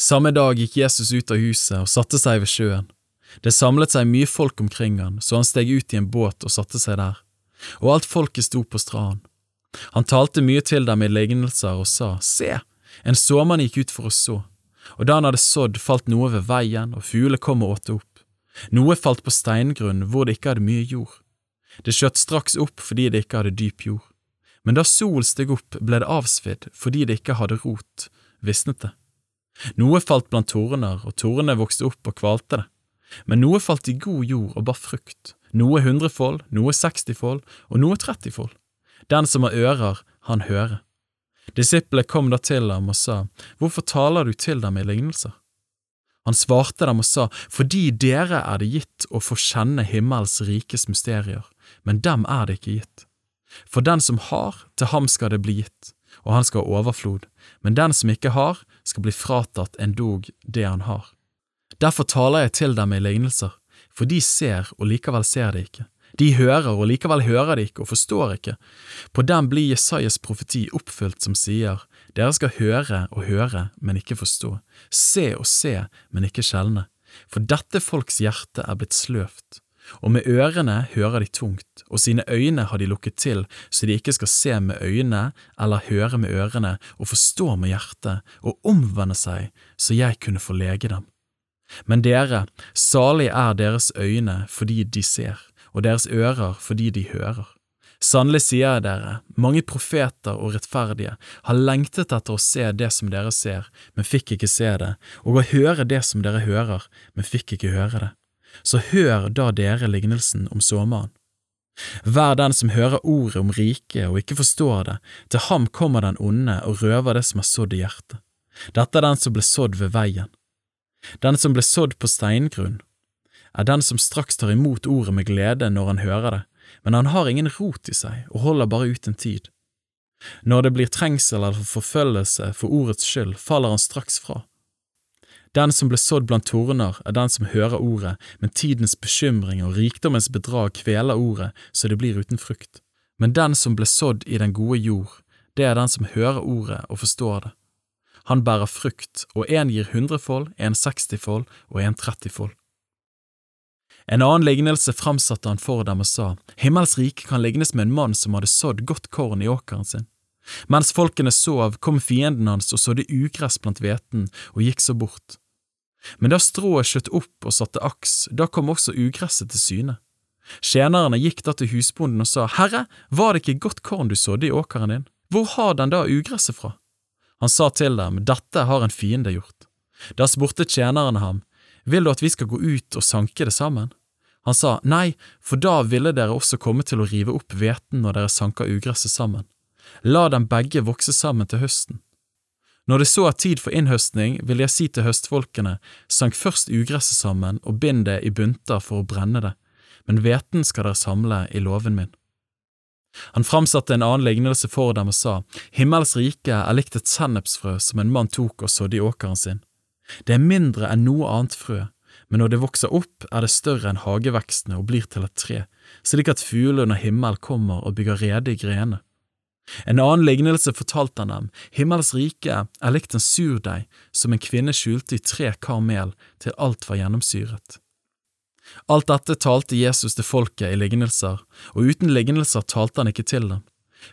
Samme dag gikk Jesus ut av huset og satte seg ved sjøen. Det samlet seg mye folk omkring han, så han steg ut i en båt og satte seg der, og alt folket sto på stranden. Han talte mye til dem i lignelser og sa, Se, en såmann gikk ut for å så, og da han hadde sådd, falt noe ved veien, og fuglene kom og åt det opp. Noe falt på steingrunn hvor det ikke hadde mye jord. Det skjøt straks opp fordi det ikke hadde dyp jord. Men da solen steg opp, ble det avsvidd fordi det ikke hadde rot, visnet det. Noe falt blant torner, og tornene vokste opp og kvalte det. Men noe falt i god jord og bar frukt, noe hundrefold, noe sekstifold og noe trettifold. Den som har ører, han hører. Disiplet kom da til ham og sa, Hvorfor taler du til dem i lignelser? Han svarte dem og sa, Fordi dere er det gitt å få kjenne himmels rikes mysterier, men dem er det ikke gitt. For den som har, til ham skal det bli gitt, og han skal ha overflod, men den som ikke har, skal bli fratatt endog det han har. Derfor taler jeg til dem i lignelser, for de ser og likevel ser det ikke. De hører og likevel hører de ikke og forstår ikke. På dem blir Jesajas profeti oppfylt som sier, dere skal høre og høre, men ikke forstå, se og se, men ikke skjelne, for dette folks hjerte er blitt sløvt og med ørene hører de tungt, og sine øyne har de lukket til, så de ikke skal se med øynene eller høre med ørene og forstå med hjertet og omvende seg, så jeg kunne få lege dem. Men dere, salig er deres øyne fordi de ser, og deres ører fordi de hører. Sannelig sier jeg dere, mange profeter og rettferdige har lengtet etter å se det som dere ser, men fikk ikke se det, og å høre det som dere hører, men fikk ikke høre det så hør da dere lignelsen om såmannen. Vær den som hører ordet om riket og ikke forstår det, til ham kommer den onde og røver det som er sådd i hjertet. Dette er den som ble sådd ved veien. Den som ble sådd på steingrunn, er den som straks tar imot ordet med glede når han hører det, men han har ingen rot i seg og holder bare ut en tid. Når det blir trengsel eller forfølgelse for ordets skyld, faller han straks fra. Den som ble sådd blant torner, er den som hører ordet, men tidens bekymring og rikdommens bedrag kveler ordet så det blir uten frukt. Men den som ble sådd i den gode jord, det er den som hører ordet og forstår det. Han bærer frukt, og en gir hundrefold, en sekstifold og en trettifold. En annen lignelse framsatte han for dem og sa, Himmels rike kan lignes med en mann som hadde sådd godt korn i åkeren sin. Mens folkene sov, kom fienden hans og sådde ugress blant hveten og gikk så bort. Men da strået skjøt opp og satte aks, da kom også ugresset til syne. Tjenerne gikk da til husbonden og sa, Herre, var det ikke godt korn du sådde i åkeren din? Hvor har den da ugresset fra? Han sa til dem, Dette har en fiende gjort. Da spurte tjenerne ham, Vil du at vi skal gå ut og sanke det sammen? Han sa, Nei, for da ville dere også komme til å rive opp hveten når dere sanker ugresset sammen. La dem begge vokse sammen til høsten. Når det så er tid for innhøstning, vil jeg si til høstfolkene, sank først ugresset sammen og bind det i bunter for å brenne det, men hveten skal dere samle i låven min. Han framsatte en annen lignelse for dem og sa, Himmels rike er likt et sennepsfrø som en mann tok og sådde i åkeren sin. Det er mindre enn noe annet frø, men når det vokser opp, er det større enn hagevekstene og blir til et tre, slik at fuglene under himmel kommer og bygger rede i grenene. En annen lignelse fortalte han dem, himmels rike er likt en surdeig som en kvinne skjulte i tre kar mel til alt var gjennomsyret. Alt dette talte Jesus til folket i lignelser, og uten lignelser talte han ikke til dem,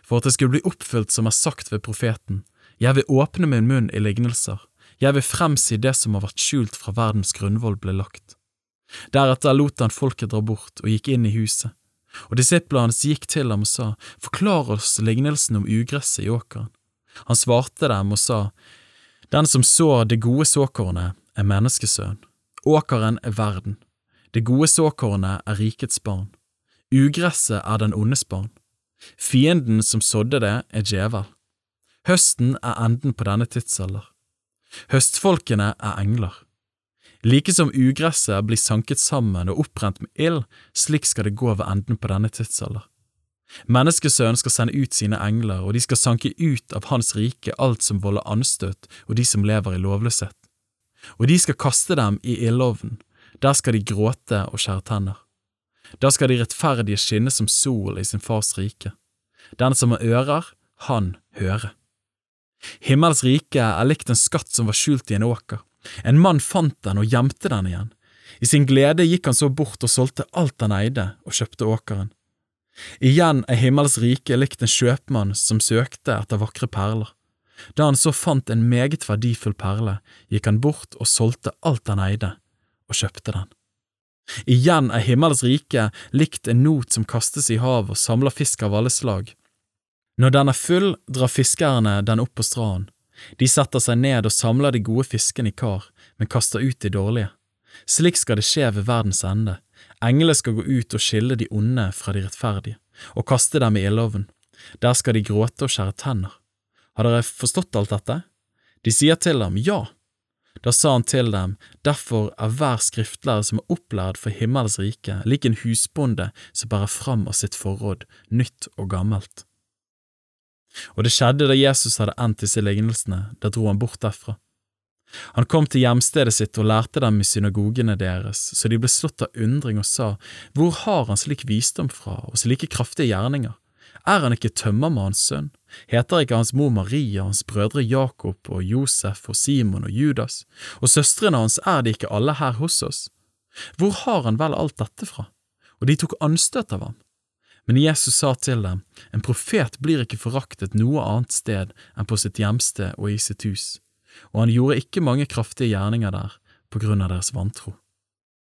for at det skulle bli oppfylt som er sagt ved profeten, jeg vil åpne min munn i lignelser, jeg vil fremsi det som har vært skjult fra verdens grunnvoll ble lagt. Deretter lot han folket dra bort og gikk inn i huset. Og disiplene hans gikk til ham og sa, Forklar oss lignelsen om ugresset i åkeren. Han svarte dem og sa, Den som sår det gode såkornet, er menneskesønn. Åkeren er verden. Det gode såkornet er rikets barn. Ugresset er den ondes barn. Fienden som sådde det, er djevel. Høsten er enden på denne tidsalder. Høstfolkene er engler. Like som ugresset blir sanket sammen og opprent med ild, slik skal det gå ved enden på denne tidsalder. Menneskesønnen skal sende ut sine engler, og de skal sanke ut av hans rike alt som volder anstøt og de som lever i lovløshet. Og de skal kaste dem i ildovnen, der skal de gråte og skjære tenner. Da skal de rettferdige skinne som sol i sin fars rike. Den som har ører, han hører. Himmels rike er likt en skatt som var skjult i en åker. En mann fant den og gjemte den igjen. I sin glede gikk han så bort og solgte alt han eide, og kjøpte åkeren. Igjen er himmels rike likt en kjøpmann som søkte etter vakre perler. Da han så fant en meget verdifull perle, gikk han bort og solgte alt han eide, og kjøpte den. Igjen er himmels rike likt en not som kastes i havet og samler fisk av alle slag. Når den er full, drar fiskerne den opp på stranden. De setter seg ned og samler de gode fiskene i kar, men kaster ut de dårlige. Slik skal det skje ved verdens ende. Englene skal gå ut og skille de onde fra de rettferdige, og kaste dem i ildovnen. Der skal de gråte og skjære tenner. Har dere forstått alt dette? De sier til ham ja. Da sa han til dem, derfor er hver skriftlærer som er opplært for himmels rike, lik en husbonde som bærer fram av sitt forråd, nytt og gammelt. Og det skjedde da Jesus hadde endt disse lignelsene, da dro han bort derfra. Han kom til hjemstedet sitt og lærte dem i synagogene deres, så de ble slått av undring og sa, Hvor har han slik visdom fra og slike kraftige gjerninger? Er han ikke tømmermannens sønn? Heter ikke hans mor Maria, hans brødre Jakob og Josef og Simon og Judas, og søstrene hans er de ikke alle her hos oss? Hvor har han vel alt dette fra? Og de tok anstøt av ham. Men Jesus sa til dem, En profet blir ikke foraktet noe annet sted enn på sitt hjemsted og i sitt hus og han gjorde ikke mange kraftige gjerninger der på grunn av deres vantro.